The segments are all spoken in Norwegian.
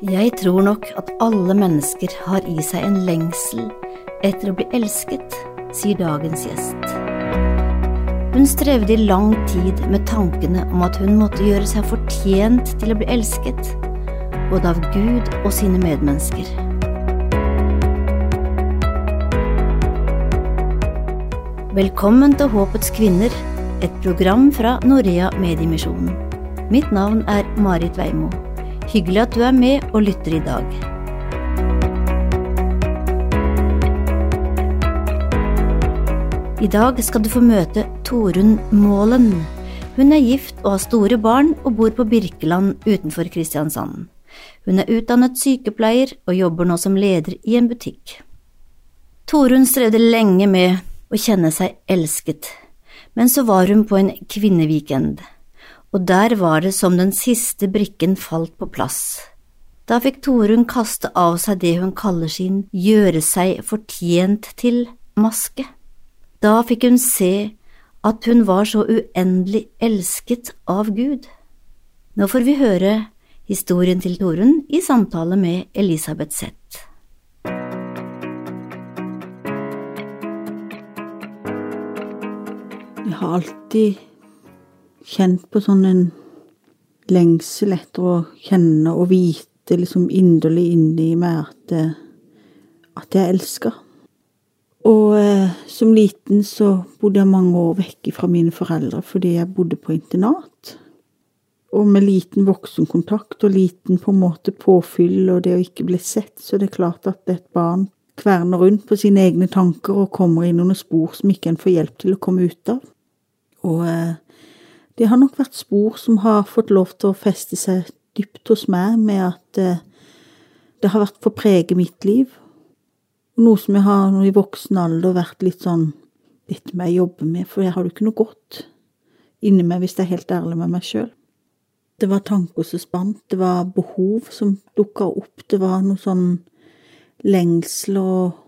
Jeg tror nok at alle mennesker har i seg en lengsel etter å bli elsket, sier dagens gjest. Hun strevde i lang tid med tankene om at hun måtte gjøre seg fortjent til å bli elsket, både av Gud og sine medmennesker. Velkommen til Håpets kvinner, et program fra Norea Mediemisjonen. Mitt navn er Marit Veimo. Hyggelig at du er med og lytter i dag. I dag skal du få møte Torunn Målen. Hun er gift og har store barn og bor på Birkeland utenfor Kristiansand. Hun er utdannet sykepleier og jobber nå som leder i en butikk. Torunn strevde lenge med å kjenne seg elsket, men så var hun på en kvinneweekend og der var det som den siste brikken falt på plass. Da fikk Torunn kaste av seg det hun kaller sin gjøre seg fortjent til-maske. Da fikk hun se at hun var så uendelig elsket av Gud. Nå får vi høre historien til Torunn i samtale med Elisabeth Zett. Jeg har alltid kjent på sånn en lengsel etter å kjenne og vite liksom inderlig inni meg at, at jeg elsker. Og eh, som liten så bodde jeg mange år vekke fra mine foreldre fordi jeg bodde på internat. Og med liten voksenkontakt og liten på en måte påfyll og det å ikke bli sett, så det er klart at et barn kverner rundt på sine egne tanker og kommer inn under spor som ikke en får hjelp til å komme ut av. Og eh, det har nok vært spor som har fått lov til å feste seg dypt hos meg, med at eh, det har vært for å prege mitt liv. Noe som jeg har i voksen alder vært litt sånn Dette må jeg jobbe med, for jeg har jo ikke noe godt inni meg, hvis jeg er helt ærlig med meg sjøl. Det var tanker som spant, det var behov som dukka opp, det var noe sånn lengsel og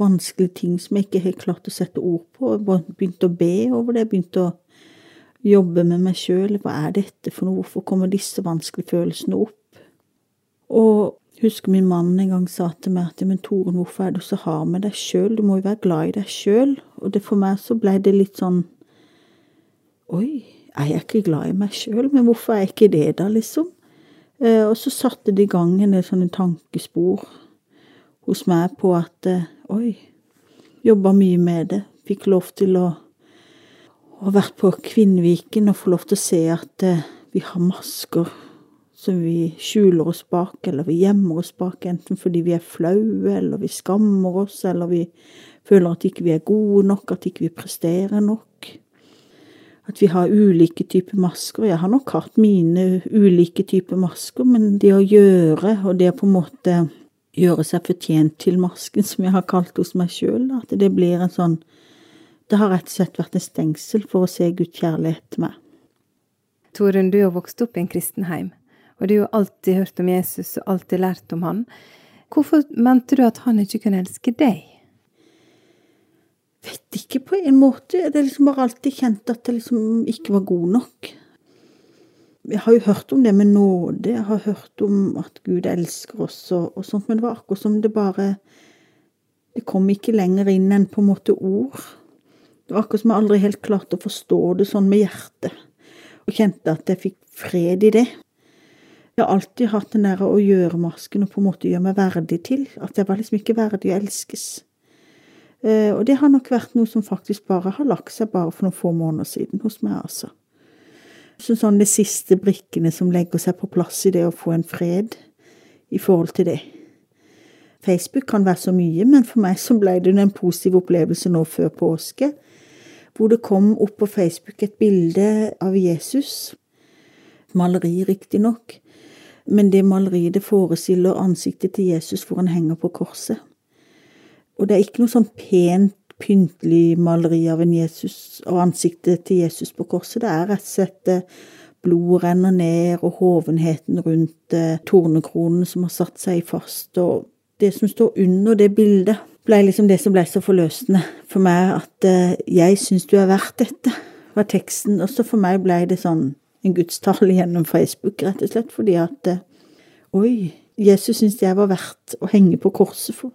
vanskelige ting som jeg ikke helt klarte å sette ord på. Jeg begynte å be over det, jeg begynte å jobbe med meg sjøl. Hva er dette for noe? Hvorfor kommer disse vanskelige følelsene opp? Og husker min mann en gang sa til meg at men Toren, hvorfor er du så hard med deg sjøl? Du må jo være glad i deg sjøl. Og det for meg så ble det litt sånn Oi, er jeg ikke glad i meg sjøl? Men hvorfor er jeg ikke det, da, liksom? Eh, og så satte det i gang en del sånne tankespor hos meg på at eh, oi, jobba mye med det. Fikk lov til å og vært på Kvinnviken og få lov til å se at eh, vi har masker som vi skjuler oss bak, eller vi gjemmer oss bak, enten fordi vi er flaue, eller vi skammer oss, eller vi føler at ikke vi er gode nok, at ikke vi presterer nok. At vi har ulike typer masker. Jeg har nok hatt mine ulike typer masker, men det å gjøre, og det å på en måte gjøre seg fortjent til masken, som jeg har kalt hos meg sjøl, at det blir en sånn det har rett og slett vært en stengsel for å se Guds kjærlighet til meg. Torunn, du har vokst opp i en kristen heim, og du har alltid hørt om Jesus og alltid lært om han. Hvorfor mente du at han ikke kunne elske deg? Vet ikke, på en måte. Det er liksom bare alltid kjent at jeg liksom ikke var god nok. Jeg har jo hørt om det med nåde, jeg har hørt om at Gud elsker oss og, og sånt, men det var akkurat som det bare Det kom ikke lenger inn enn på en måte ord. Det var akkurat som jeg aldri helt klarte å forstå det sånn med hjertet, og kjente at jeg fikk fred i det. Jeg har alltid hatt den der å gjøre-masken og på en måte gjøre meg verdig til, at jeg var liksom ikke verdig å elskes. Eh, og det har nok vært noe som faktisk bare har lagt seg bare for noen få måneder siden hos meg, altså. Så sånn de siste brikkene som legger seg på plass i det å få en fred i forhold til det. Facebook kan være så mye, men for meg så ble det en positiv opplevelse nå før påske hvor det kom opp på Facebook et bilde av Jesus. Maleri, riktignok, men det maleriet det forestiller ansiktet til Jesus hvor han henger på korset. Og det er ikke noe sånn pent, pyntelig maleri av Jesus av ansiktet til Jesus på korset. Det er rett og slett eh, blodet renner ned, og hovenheten rundt eh, tornekronen som har satt seg fast, og det som står under det bildet, ble liksom det som ble så forløsende for meg, at uh, jeg syns du er verdt dette, var teksten. Også for meg ble det sånn en gudstale gjennom Facebook, rett og slett, fordi at uh, Oi, Jesus syns jeg var verdt å henge på korset for.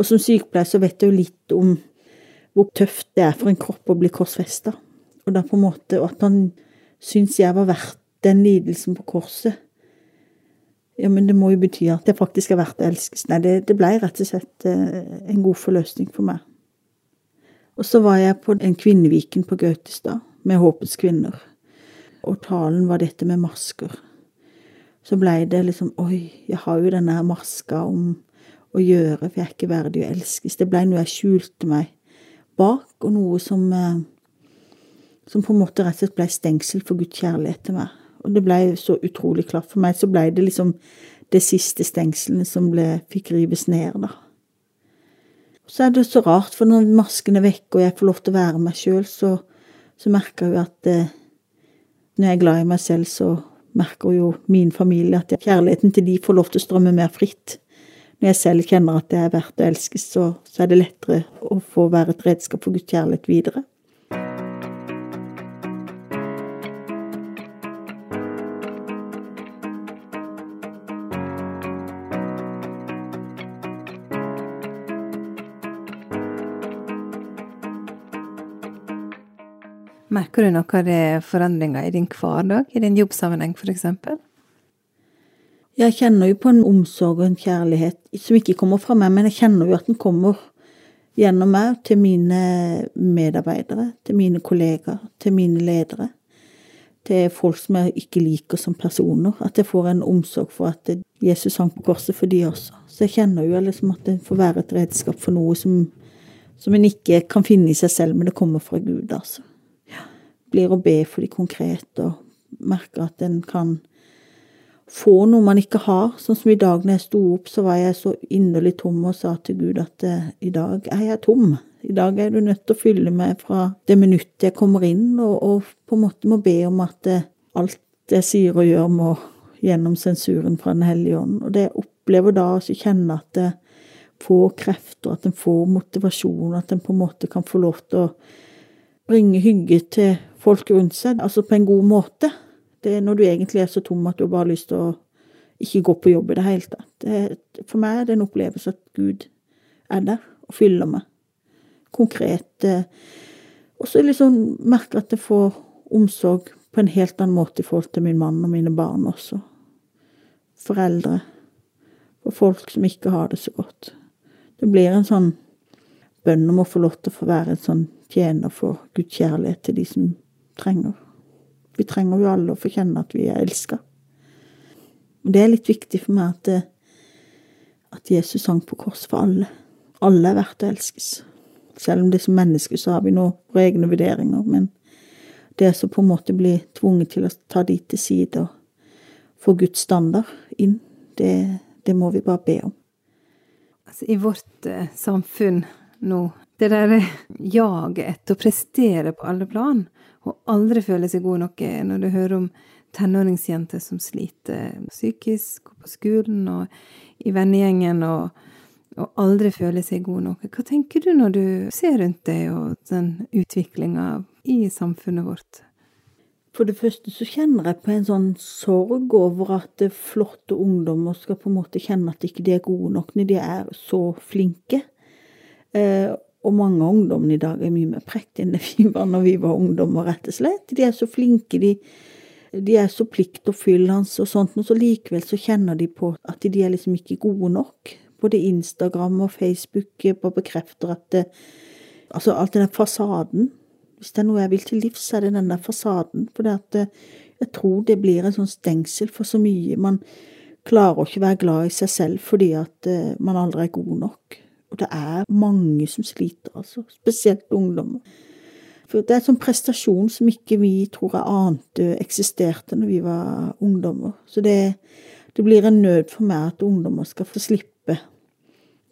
Og som sykepleier så vet jeg jo litt om hvor tøft det er for en kropp å bli korsfesta. Og da på en måte, og at han syns jeg var verdt den lidelsen på korset. Ja, men det må jo bety at det faktisk er verdt å elskes. Nei, det, det ble rett og slett eh, en god forløsning for meg. Og så var jeg på en kvinneviken på Gautestad med Håpets kvinner. Og talen var dette med masker. Så blei det liksom Oi, jeg har jo denne maska om å gjøre, for jeg er ikke verdig å elskes. Det blei noe jeg skjulte meg bak, og noe som eh, Som på en måte rett og slett blei stengsel for Guds kjærlighet til meg. Og det blei så utrolig klart for meg. Så blei det liksom det siste stengselet som ble, fikk rives ned, da. Så er det så rart, for når masken er vekke og jeg får lov til å være meg sjøl, så, så merker jeg at eh, når jeg er glad i meg selv, så merker jo min familie at kjærligheten til de får lov til å strømme mer fritt når jeg selv kjenner at det er verdt å elskes, så, så er det lettere å få være et redskap for Guds kjærlighet videre. Merker du noe av det forandringer i din hverdag, i din jobbsammenheng f.eks.? Jeg kjenner jo på en omsorg og en kjærlighet som ikke kommer fra meg, men jeg kjenner jo at den kommer gjennom meg til mine medarbeidere, til mine kollegaer, til mine ledere. Til folk som jeg ikke liker som personer. At jeg får en omsorg for at Jesus hang på korset for de også. Så jeg kjenner jo liksom at det får være et redskap for noe som, som en ikke kan finne i seg selv, men det kommer fra Gud, altså. Blir å be for de konkrete og merker at en kan få noe man ikke har. Sånn som i dag når jeg sto opp, så var jeg så inderlig tom og sa til Gud at eh, i dag er jeg tom. I dag er du nødt til å fylle meg fra det minuttet jeg kommer inn, og, og på en måte må be om at eh, alt jeg sier og gjør, må gjennom sensuren fra Den hellige ånd. Og det jeg opplever da, å kjenne at jeg får krefter, at en får motivasjon, at en på en måte kan få lov til å bringe hygge til folk rundt seg, altså på en god måte. Det er når du egentlig er så tom at du bare har lyst til å ikke gå på jobb i det hele tatt. for meg er det en opplevelse at Gud er der og fyller meg. Konkret. Og så liksom jeg at jeg får omsorg på en helt annen måte i forhold til min mann og mine barn også. Foreldre. Og folk som ikke har det så godt. Det blir en sånn bønn om å få lov til å få være en sånn tjener for Guds kjærlighet til de som trenger. Vi trenger jo alle å få kjenne at vi er elska. Det er litt viktig for meg at, at Jesus sang på kors for alle. Alle er verdt å elskes. Selv om det som mennesker så har vi nå våre egne vurderinger, men det som på en måte blir tvunget til å ta de til side og få Guds standard inn, det, det må vi bare be om. Altså, I vårt eh, samfunn nå, det der jaget etter å prestere på alle plan, og aldri føle seg god nok når du hører om tenåringsjenter som sliter psykisk, og på skolen og i vennegjengen, og, og aldri føler seg god nok. Hva tenker du når du ser rundt deg og den utviklinga i samfunnet vårt? For det første så kjenner jeg på en sånn sorg over at flotte ungdommer skal på en måte kjenne at ikke de er gode nok når de er så flinke. Eh, og mange av ungdommene i dag er mye mer prektige enn det vi var når vi var ungdommer, rett og slett. De er så flinke, de, de er så pliktoppfyllende og sånt, men så likevel så kjenner de på at de er liksom ikke gode nok. Både Instagram og Facebook bare bekrefter at det, Altså alt den fasaden. Hvis det er noe jeg vil til livs, så er det den der fasaden. For det at jeg tror det blir en sånn stengsel for så mye. Man klarer å ikke være glad i seg selv fordi at eh, man aldri er god nok. Og det er mange som sliter, altså. Spesielt ungdommer. For det er en sånn prestasjon som ikke vi tror jeg ante eksisterte når vi var ungdommer. Så det, det blir en nød for meg at ungdommer skal få slippe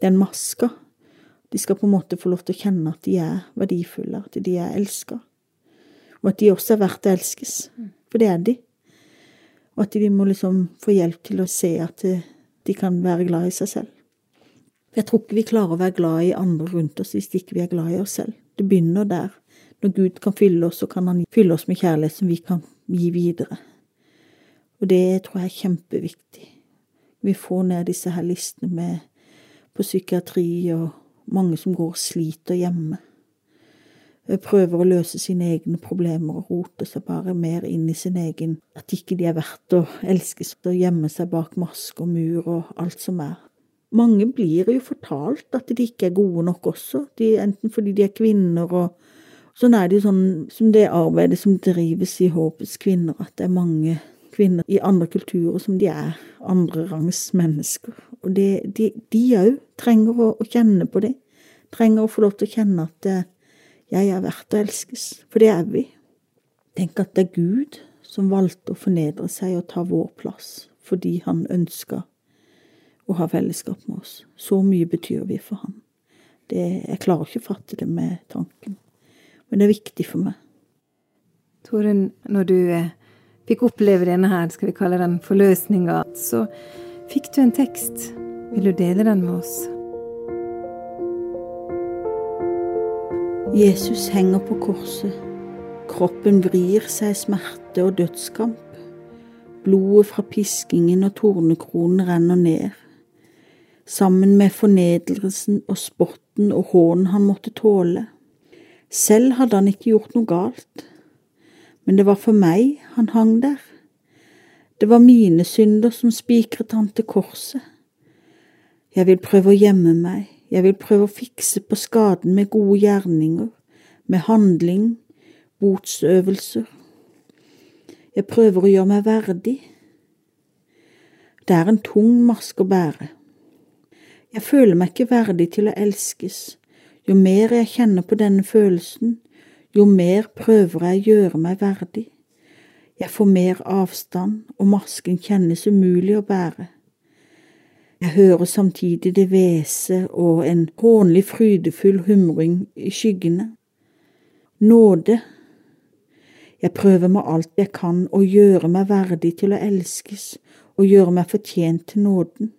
den maska. De skal på en måte få lov til å kjenne at de er verdifulle, at de er elska. Og at de også er verdt å elskes. For det er de. Og at de må liksom få hjelp til å se at de kan være glad i seg selv. Jeg tror ikke vi klarer å være glad i andre rundt oss hvis ikke vi er glad i oss selv. Det begynner der. Når Gud kan fylle oss, så kan han fylle oss med kjærlighet som vi kan gi videre. Og det tror jeg er kjempeviktig. Vi får ned disse her listene med på psykiatri og mange som går og sliter hjemme. Prøver å løse sine egne problemer og roter seg bare mer inn i sin egen At ikke de er verdt å elskes og gjemme seg bak maske og mur og alt som er. Mange blir jo fortalt at de ikke er gode nok også, de, enten fordi de er kvinner og Sånn er det jo sånn som det arbeidet som drives i Håpets kvinner, at det er mange kvinner i andre kulturer som de er andrerangs mennesker. Og det, de òg trenger å, å, kjenne på det. Trenger å få lov til å kjenne at det, jeg er verdt å elskes. For det er vi. Tenk at det er Gud som valgte å fornedre seg og ta vår plass fordi han ønska å ha fellesskap med oss. Så mye betyr vi for ham. Det, jeg klarer ikke å fatte det med tanken. Men det er viktig for meg. Torunn, når du eh, fikk oppleve denne her, skal vi kalle den forløsninga, så fikk du en tekst. Vil du dele den med oss? Jesus henger på korset. Kroppen vrir seg i smerte og dødskamp. Blodet fra piskingen og tornekronen renner ned. Sammen med fornedrelsen og spotten og hånen han måtte tåle. Selv hadde han ikke gjort noe galt, men det var for meg han hang der. Det var mine synder som spikret han til korset. Jeg vil prøve å gjemme meg, jeg vil prøve å fikse på skaden med gode gjerninger, med handling, botsøvelser. Jeg prøver å gjøre meg verdig. Det er en tung maske å bære. Jeg føler meg ikke verdig til å elskes, jo mer jeg kjenner på denne følelsen, jo mer prøver jeg å gjøre meg verdig. Jeg får mer avstand, og masken kjennes umulig å bære. Jeg hører samtidig det hvese og en hånlig frydefull humring i skyggene. Nåde. Jeg prøver med alt jeg kan å gjøre meg verdig til å elskes og gjøre meg fortjent til nåden.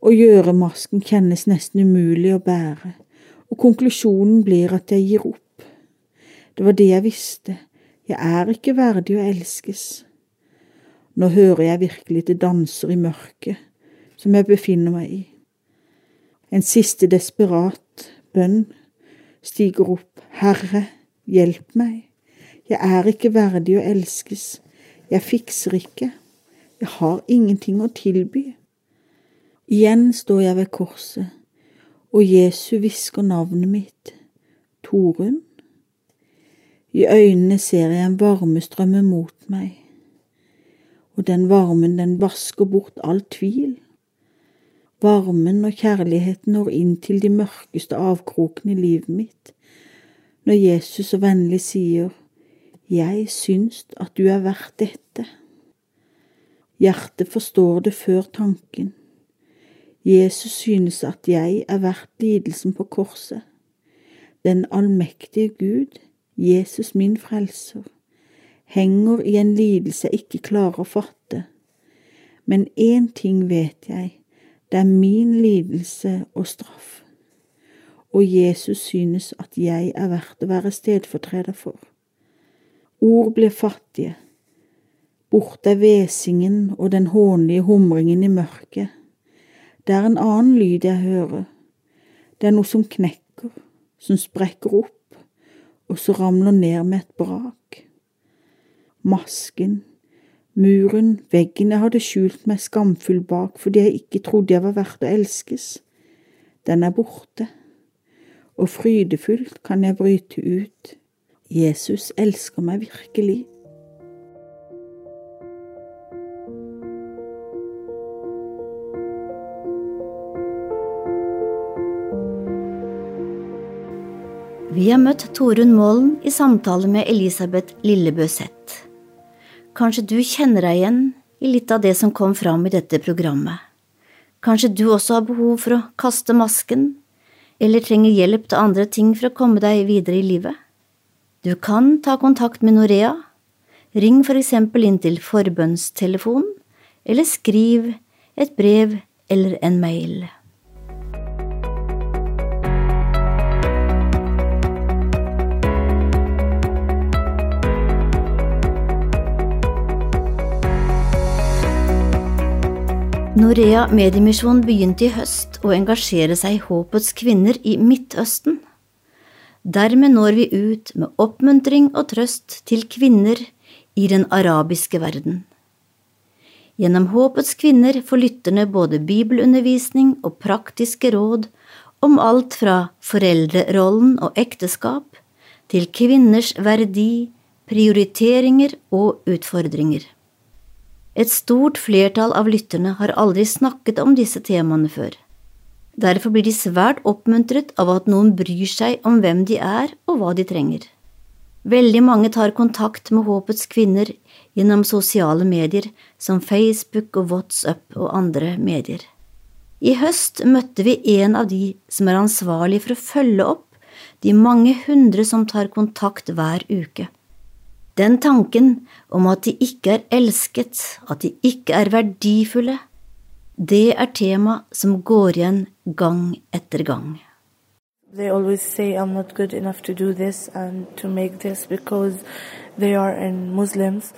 Å gjøre masken kjennes nesten umulig å bære og konklusjonen blir at jeg gir opp. Det var det jeg visste, jeg er ikke verdig å elskes. Nå hører jeg virkelig det danser i mørket som jeg befinner meg i. En siste desperat bønn stiger opp. Herre, hjelp meg. Jeg er ikke verdig å elskes. Jeg fikser ikke. Jeg har ingenting å tilby. Igjen står jeg ved korset og Jesu hvisker navnet mitt, Torunn. I øynene ser jeg en varme strømme mot meg, og den varmen den vasker bort all tvil. Varmen og kjærligheten når inn til de mørkeste avkrokene i livet mitt, når Jesus så vennlig sier, Jeg syns at du er verdt dette. Hjertet forstår det før tanken. Jesus synes at jeg er verdt lidelsen på korset. Den allmektige Gud, Jesus min frelser, henger i en lidelse jeg ikke klarer å fatte. Men én ting vet jeg, det er min lidelse og straff. Og Jesus synes at jeg er verdt å være stedfortreder for. Ord blir fattige. Borte er hvesingen og den hånlige humringen i mørket det er en annen lyd jeg hører. Det er noe som knekker, som sprekker opp, og så ramler ned med et brak. Masken, muren, veggen jeg hadde skjult meg skamfull bak fordi jeg ikke trodde jeg var verdt å elskes, den er borte, og frydefullt kan jeg bryte ut. Jesus elsker meg virkelig. Vi har møtt Torunn Målen i samtale med Elisabeth Lillebø Seth. Kanskje du kjenner deg igjen i litt av det som kom fram i dette programmet. Kanskje du også har behov for å kaste masken, eller trenger hjelp til andre ting for å komme deg videre i livet. Du kan ta kontakt med Norea. Ring for eksempel inn til forbønnstelefonen, eller skriv et brev eller en mail. Norea Mediemisjon begynte i høst å engasjere seg i Håpets kvinner i Midtøsten. Dermed når vi ut med oppmuntring og trøst til kvinner i den arabiske verden. Gjennom Håpets kvinner får lytterne både bibelundervisning og praktiske råd om alt fra foreldrerollen og ekteskap til kvinners verdi, prioriteringer og utfordringer. Et stort flertall av lytterne har aldri snakket om disse temaene før. Derfor blir de svært oppmuntret av at noen bryr seg om hvem de er og hva de trenger. Veldig mange tar kontakt med Håpets kvinner gjennom sosiale medier som Facebook og WhatsApp og andre medier. I høst møtte vi en av de som er ansvarlig for å følge opp de mange hundre som tar kontakt hver uke. Den tanken om at de ikke er elsket, at de ikke er verdifulle, det er tema som går igjen gang etter gang. They always say I'm not good enough to do this and to make this because they are in Muslims.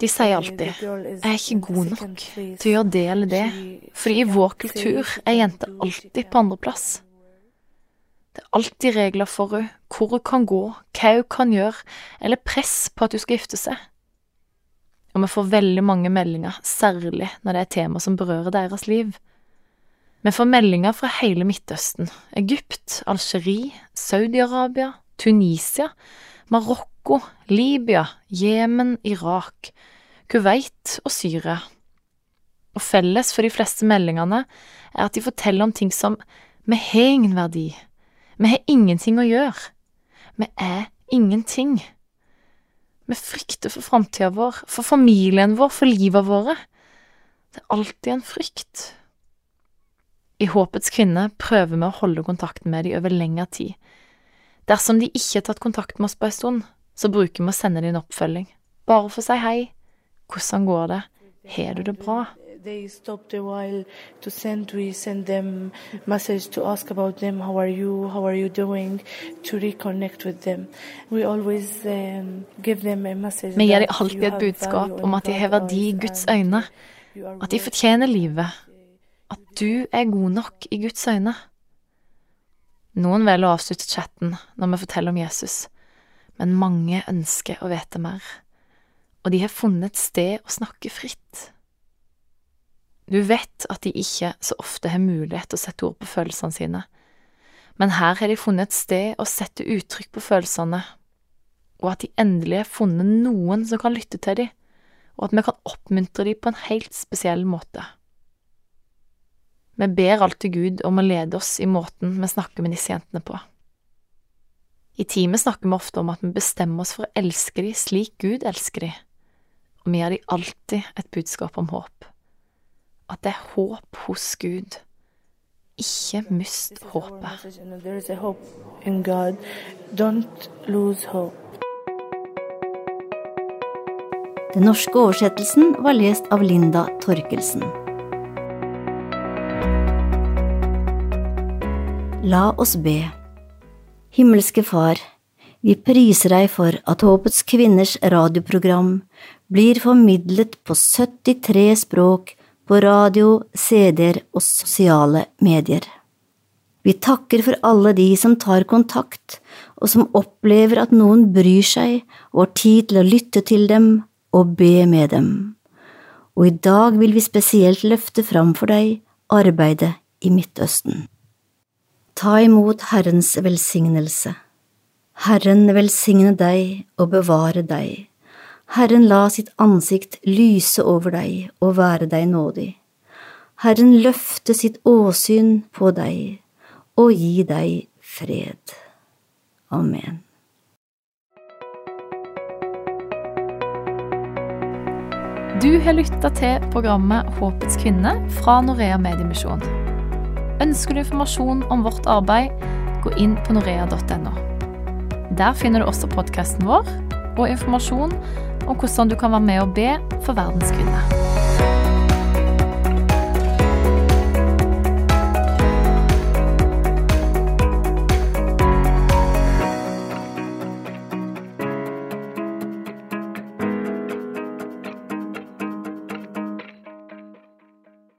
De sier alltid 'jeg er ikke god nok til å gjøre det eller det', fordi i vår kultur er jenter alltid på andreplass. Det er alltid regler for henne, hvor hun kan gå, hva hun kan gjøre, eller press på at hun skal gifte seg. Og vi får veldig mange meldinger, særlig når det er tema som berører deres liv. Vi får meldinger fra hele Midtøsten, Egypt, Algerie, Saudi-Arabia, Tunisia, Marokko, Libya, Jemen, Irak, Kuwait og Syria. Og felles for de fleste meldingene er at de forteller om ting som vi har ingen verdi, vi har ingenting å gjøre. Vi er ingenting. Vi frykter for framtida vår, for familien vår, for livet våre. Det er alltid en frykt. I Håpets kvinne prøver vi å holde kontakten med dem over lengre tid. Dersom de ikke har tatt kontakt med oss på en stund, så bruker vi å sende dem en oppfølging, bare for å si hei. Hvordan går det? Har du det bra? They stopped a while to send we send them message to ask about them how are you how are you doing to reconnect with them we always um, give them a message Vi gir dem alltid et budskap om at de har verdi i Guds øyne, at de fortjener livet, at du er god nok i Guds øyne. Noen velger å avslutte chatten når vi forteller om Jesus, men mange ønsker å vite mer, og de har funnet et sted å snakke fritt. Du vet at de ikke så ofte har mulighet til å sette ord på følelsene sine, men her har de funnet et sted å sette uttrykk på følelsene, og at de endelig har funnet noen som kan lytte til dem, og at vi kan oppmuntre dem på en helt spesiell måte. Vi ber alltid Gud om å lede oss i måten vi snakker med disse jentene på. I teamet snakker vi ofte om at vi bestemmer oss for å elske dem slik Gud elsker dem, og vi gir dem alltid et budskap om håp at det er håp hos Gud. Ikke mist håpet. Den norske oversettelsen var lest av Linda Torkelsen. La oss be. Himmelske Far, vi priser deg for at Håpets kvinners radioprogram blir formidlet på 73 språk på radio, CD-er og sosiale medier. Vi takker for alle de som tar kontakt, og som opplever at noen bryr seg og har tid til å lytte til dem og be med dem. Og i dag vil vi spesielt løfte fram for deg arbeidet i Midtøsten. Ta imot Herrens velsignelse. Herren velsigne deg og bevare deg. Herren la sitt ansikt lyse over deg og være deg nådig. Herren løfte sitt åsyn på deg og gi deg fred. Amen. Du har lytta til programmet Håpets kvinne fra Norea Mediemisjon. Ønsker du informasjon om vårt arbeid, gå inn på norea.no. Der finner du også podkasten vår og informasjon om hvordan du kan være med og be for verdens kvinner.